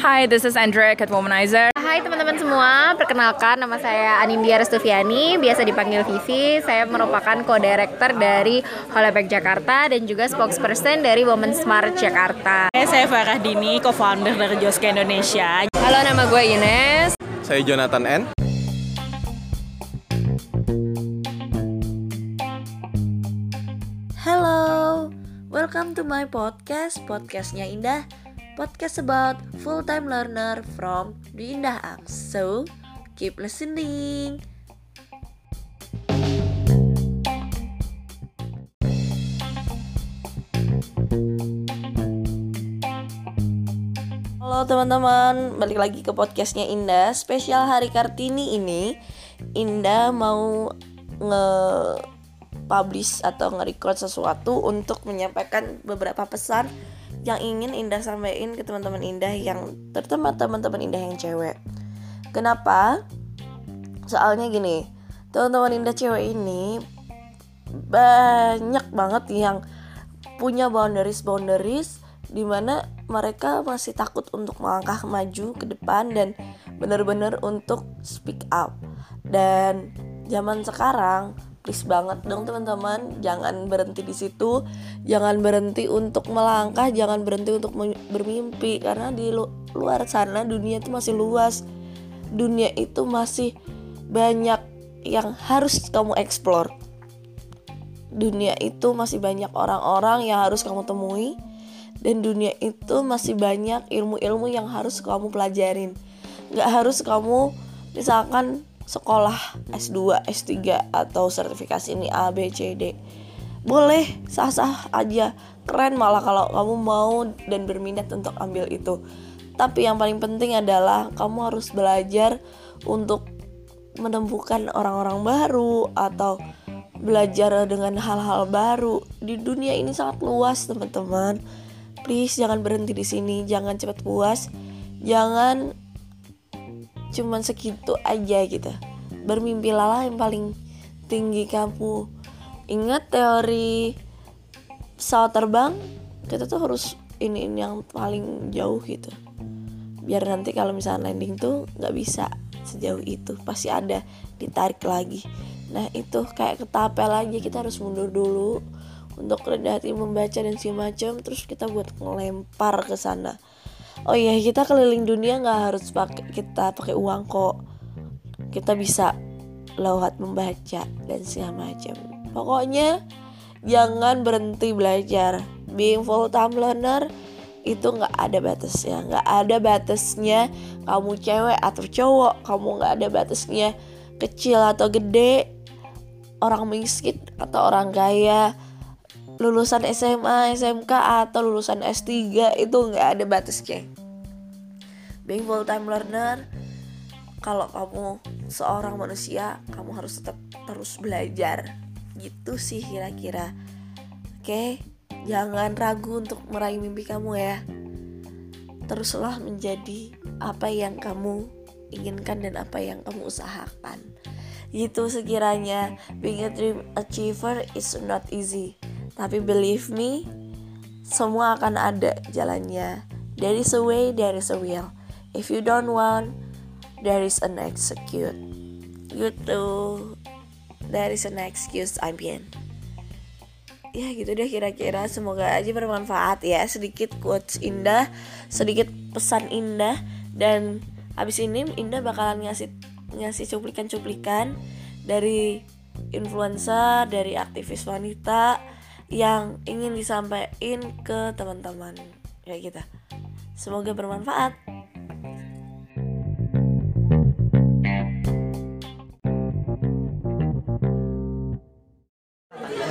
Hi, this is Andrea at Womanizer. Hai teman-teman semua, perkenalkan nama saya Anindya Restuviani, biasa dipanggil Vivi. Saya merupakan co-director dari Holebek Jakarta dan juga spokesperson dari Women Smart Jakarta. Saya Farah Dini, co-founder dari Joska Indonesia. Halo, nama gue Ines. Saya Jonathan N. Hello, welcome to my podcast, podcastnya Indah. Podcast about full-time learner from the Indah Angst. So, keep listening. Halo teman-teman, balik lagi ke podcastnya Indah. Spesial Hari Kartini ini, Indah mau nge publish atau nge-record sesuatu untuk menyampaikan beberapa pesan yang ingin Indah sampaikan ke teman-teman Indah yang terutama teman-teman Indah yang cewek. Kenapa? Soalnya gini, teman-teman Indah cewek ini banyak banget yang punya boundaries-boundaries di mana mereka masih takut untuk melangkah maju ke depan dan benar-benar untuk speak up dan zaman sekarang please banget dong teman-teman. Jangan berhenti di situ. Jangan berhenti untuk melangkah. Jangan berhenti untuk bermimpi. Karena di lu luar sana dunia itu masih luas. Dunia itu masih banyak yang harus kamu explore. Dunia itu masih banyak orang-orang yang harus kamu temui. Dan dunia itu masih banyak ilmu-ilmu yang harus kamu pelajarin. Nggak harus kamu misalkan sekolah S2, S3 atau sertifikasi ini A, B, C, D. Boleh sah-sah aja. Keren malah kalau kamu mau dan berminat untuk ambil itu. Tapi yang paling penting adalah kamu harus belajar untuk menemukan orang-orang baru atau belajar dengan hal-hal baru. Di dunia ini sangat luas teman-teman. Please jangan berhenti di sini. Jangan cepat puas. Jangan cuman segitu aja gitu bermimpilah yang paling tinggi kamu ingat teori pesawat terbang kita tuh harus ini, ini yang paling jauh gitu. Biar nanti kalau misalnya landing tuh nggak bisa sejauh itu pasti ada ditarik lagi. Nah itu kayak ketapel aja kita harus mundur dulu untuk rendah hati membaca dan segala macam terus kita buat ngelempar ke sana. Oh iya kita keliling dunia nggak harus pakai kita pakai uang kok kita bisa lewat membaca dan segala macam. Pokoknya jangan berhenti belajar. Being full time learner itu nggak ada batasnya. Nggak ada batasnya kamu cewek atau cowok. Kamu nggak ada batasnya kecil atau gede orang miskin atau orang kaya. Lulusan SMA, SMK atau lulusan S3 itu nggak ada batasnya. Being full time learner, kalau kamu seorang manusia, kamu harus tetap terus belajar. Gitu sih kira-kira. Oke, jangan ragu untuk meraih mimpi kamu ya. Teruslah menjadi apa yang kamu inginkan dan apa yang kamu usahakan. Gitu sekiranya being a dream achiever is not easy tapi believe me, semua akan ada jalannya. There is a way, there is a will. If you don't want, there is an execute. Gitu. There is an excuse, I mean. Ya gitu deh kira-kira Semoga aja bermanfaat ya Sedikit quotes indah Sedikit pesan indah Dan abis ini Indah bakalan ngasih Ngasih cuplikan-cuplikan Dari influencer Dari aktivis wanita yang ingin disampaikan ke teman-teman kayak kita. Semoga bermanfaat.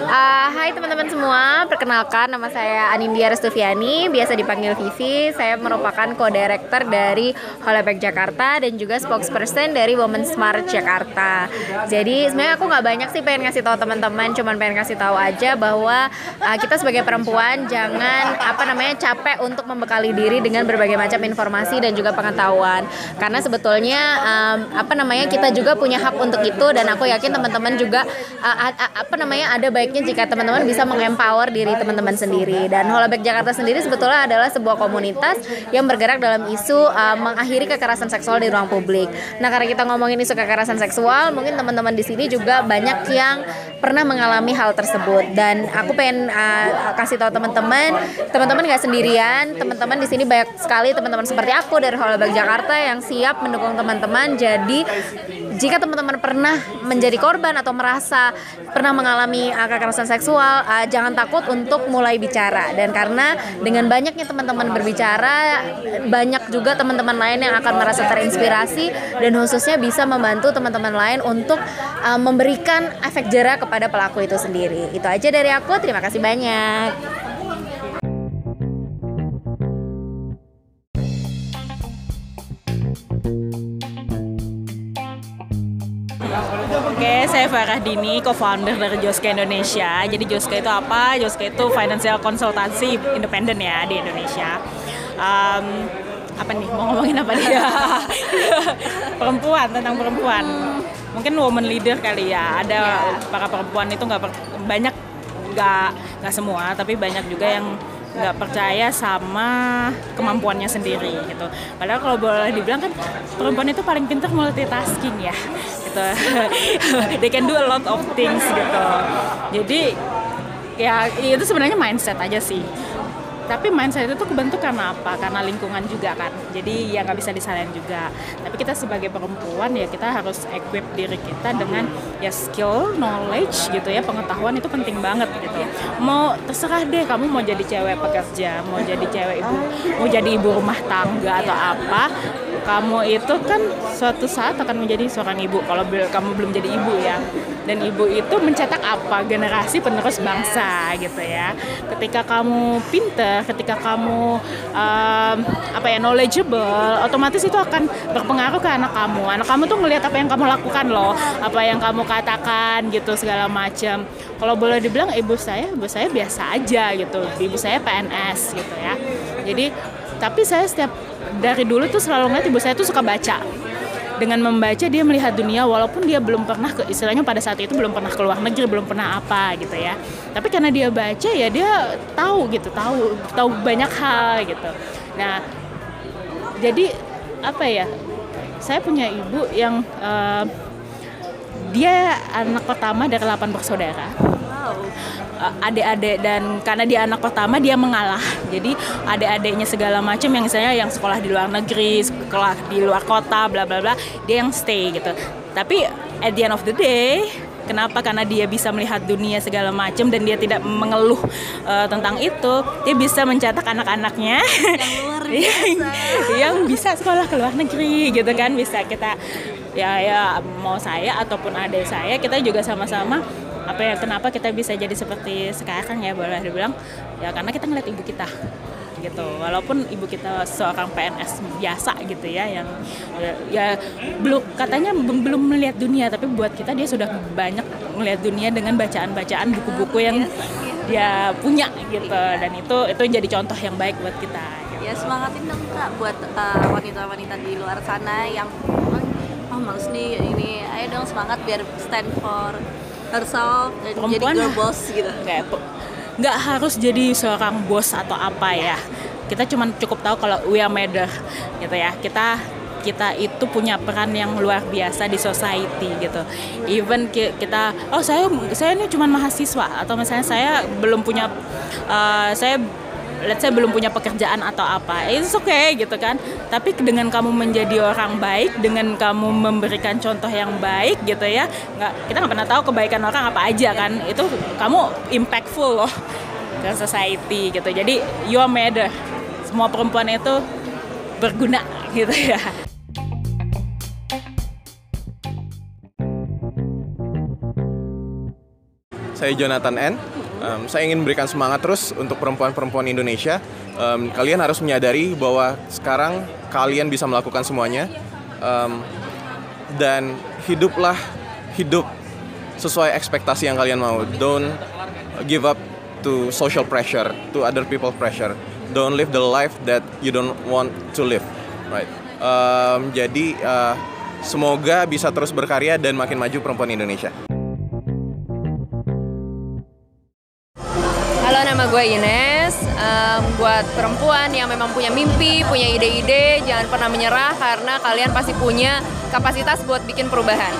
Uh, hai teman-teman semua, perkenalkan nama saya Anindya Restuviani, biasa dipanggil Vivi. Saya merupakan co-director dari Holebek Jakarta dan juga spokesperson dari Women Smart Jakarta. Jadi sebenarnya aku nggak banyak sih pengen ngasih tahu teman-teman, cuman pengen kasih tahu aja bahwa uh, kita sebagai perempuan jangan apa namanya capek untuk membekali diri dengan berbagai macam informasi dan juga pengetahuan. Karena sebetulnya um, apa namanya kita juga punya hak untuk itu dan aku yakin teman-teman juga uh, apa namanya ada baiknya baiknya jika teman-teman bisa mengempower diri teman-teman sendiri. Dan Holoback Jakarta sendiri sebetulnya adalah sebuah komunitas yang bergerak dalam isu uh, mengakhiri kekerasan seksual di ruang publik. Nah, karena kita ngomongin isu kekerasan seksual, mungkin teman-teman di sini juga banyak yang pernah mengalami hal tersebut. Dan aku pengen uh, kasih tahu teman-teman, teman-teman nggak sendirian. Teman-teman di sini banyak sekali teman-teman seperti aku dari Holoback Jakarta yang siap mendukung teman-teman. Jadi jika teman-teman pernah menjadi korban atau merasa pernah mengalami uh, kekerasan seksual, uh, jangan takut untuk mulai bicara. Dan karena dengan banyaknya teman-teman berbicara, banyak juga teman-teman lain yang akan merasa terinspirasi dan khususnya bisa membantu teman-teman lain untuk uh, memberikan efek jerah kepada pelaku itu sendiri. Itu aja dari aku. Terima kasih banyak. Oke, saya Farah Dini, co-founder dari Joska Indonesia. Jadi Joska itu apa? Joska itu financial konsultansi independen ya di Indonesia. Um, apa nih? Mau ngomongin apa nih? perempuan tentang perempuan. Mungkin woman leader kali ya. Ada yeah. para perempuan itu nggak banyak nggak nggak semua, tapi banyak juga yang nggak percaya sama kemampuannya sendiri gitu. Padahal kalau boleh dibilang kan perempuan itu paling pintar multitasking ya gitu. They can do a lot of things gitu. Jadi ya itu sebenarnya mindset aja sih tapi mindset itu tuh kebentuk karena apa? Karena lingkungan juga kan. Jadi ya nggak bisa disalahin juga. Tapi kita sebagai perempuan ya kita harus equip diri kita dengan ya skill knowledge gitu ya. Pengetahuan itu penting banget gitu mau terserah deh kamu mau jadi cewek pekerja mau jadi cewek ibu mau jadi ibu rumah tangga atau apa kamu itu kan suatu saat akan menjadi seorang ibu. Kalau kamu belum jadi ibu ya dan ibu itu mencetak apa generasi penerus bangsa gitu ya. Ketika kamu pinter ketika kamu um, apa ya knowledgeable otomatis itu akan berpengaruh ke anak kamu. Anak kamu tuh ngelihat apa yang kamu lakukan loh apa yang kamu katakan gitu segala macam kalau boleh dibilang ibu saya ibu saya biasa aja gitu. Ibu saya PNS gitu ya. Jadi tapi saya setiap dari dulu tuh selalu ngeliat ibu saya tuh suka baca dengan membaca dia melihat dunia walaupun dia belum pernah ke istilahnya pada saat itu belum pernah keluar negeri belum pernah apa gitu ya. Tapi karena dia baca ya dia tahu gitu tahu tahu banyak hal gitu. Nah jadi apa ya saya punya ibu yang uh, dia anak pertama dari delapan bersaudara. Eh, adik-adik dan karena dia anak pertama dia mengalah jadi adik-adiknya segala macam yang misalnya yang sekolah di luar negeri sekolah di luar kota bla bla bla dia yang stay gitu tapi at the end of the day Kenapa? Karena dia bisa melihat dunia segala macam dan dia tidak mengeluh uh, tentang itu. Dia bisa mencetak anak-anaknya yang luar biasa. yang bisa sekolah ke luar negeri gitu kan. Bisa kita ya ya mau saya ataupun adik saya kita juga sama-sama apa ya kenapa kita bisa jadi seperti sekarang ya boleh dibilang? Ya karena kita ngeliat ibu kita gitu. Walaupun ibu kita seorang PNS biasa gitu ya yang ya, ya belum katanya belum melihat dunia tapi buat kita dia sudah banyak melihat dunia dengan bacaan-bacaan buku-buku yang dia punya gitu. Dan itu itu jadi contoh yang baik buat kita gitu. ya semangatin dong kak buat uh, wanita-wanita di luar sana yang oh males nih ini ayo dong semangat biar stand for herself dan Perempuan, jadi girl boss gitu. Kayak nggak harus jadi seorang bos atau apa ya. Kita cuma cukup tahu kalau we are matter gitu ya. Kita kita itu punya peran yang luar biasa di society gitu. Even kita, oh saya saya ini cuma mahasiswa atau misalnya saya belum punya, uh, saya let's say belum punya pekerjaan atau apa it's okay gitu kan. Tapi dengan kamu menjadi orang baik dengan kamu memberikan contoh yang baik gitu ya nggak kita nggak pernah tahu kebaikan orang apa aja kan. Itu kamu impactful loh ke society gitu. Jadi you are matter. Semua perempuan itu berguna gitu ya. Saya Jonathan N um, saya ingin memberikan semangat terus untuk perempuan-perempuan Indonesia. Um, kalian harus menyadari bahwa sekarang kalian bisa melakukan semuanya um, dan hiduplah hidup sesuai ekspektasi yang kalian mau. Don't give up to social pressure, to other people pressure. Don't live the life that you don't want to live, right? Um, jadi uh, semoga bisa terus berkarya dan makin maju perempuan Indonesia. Gue Ines. Um, buat perempuan yang memang punya mimpi, punya ide-ide, jangan pernah menyerah karena kalian pasti punya kapasitas buat bikin perubahan.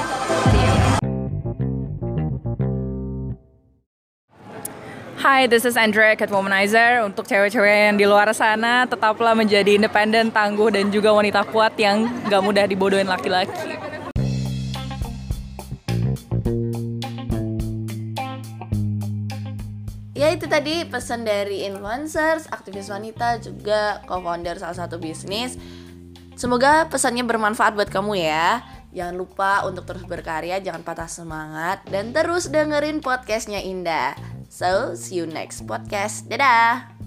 Hi, this is Andrea Cat Womanizer. Untuk cewek-cewek yang di luar sana, tetaplah menjadi independen, tangguh, dan juga wanita kuat yang gak mudah dibodohin laki-laki. Itu tadi pesan dari influencers, aktivis wanita, juga co-founder salah satu bisnis. Semoga pesannya bermanfaat buat kamu ya. Jangan lupa untuk terus berkarya, jangan patah semangat, dan terus dengerin podcastnya Indah. So, see you next podcast. Dadah!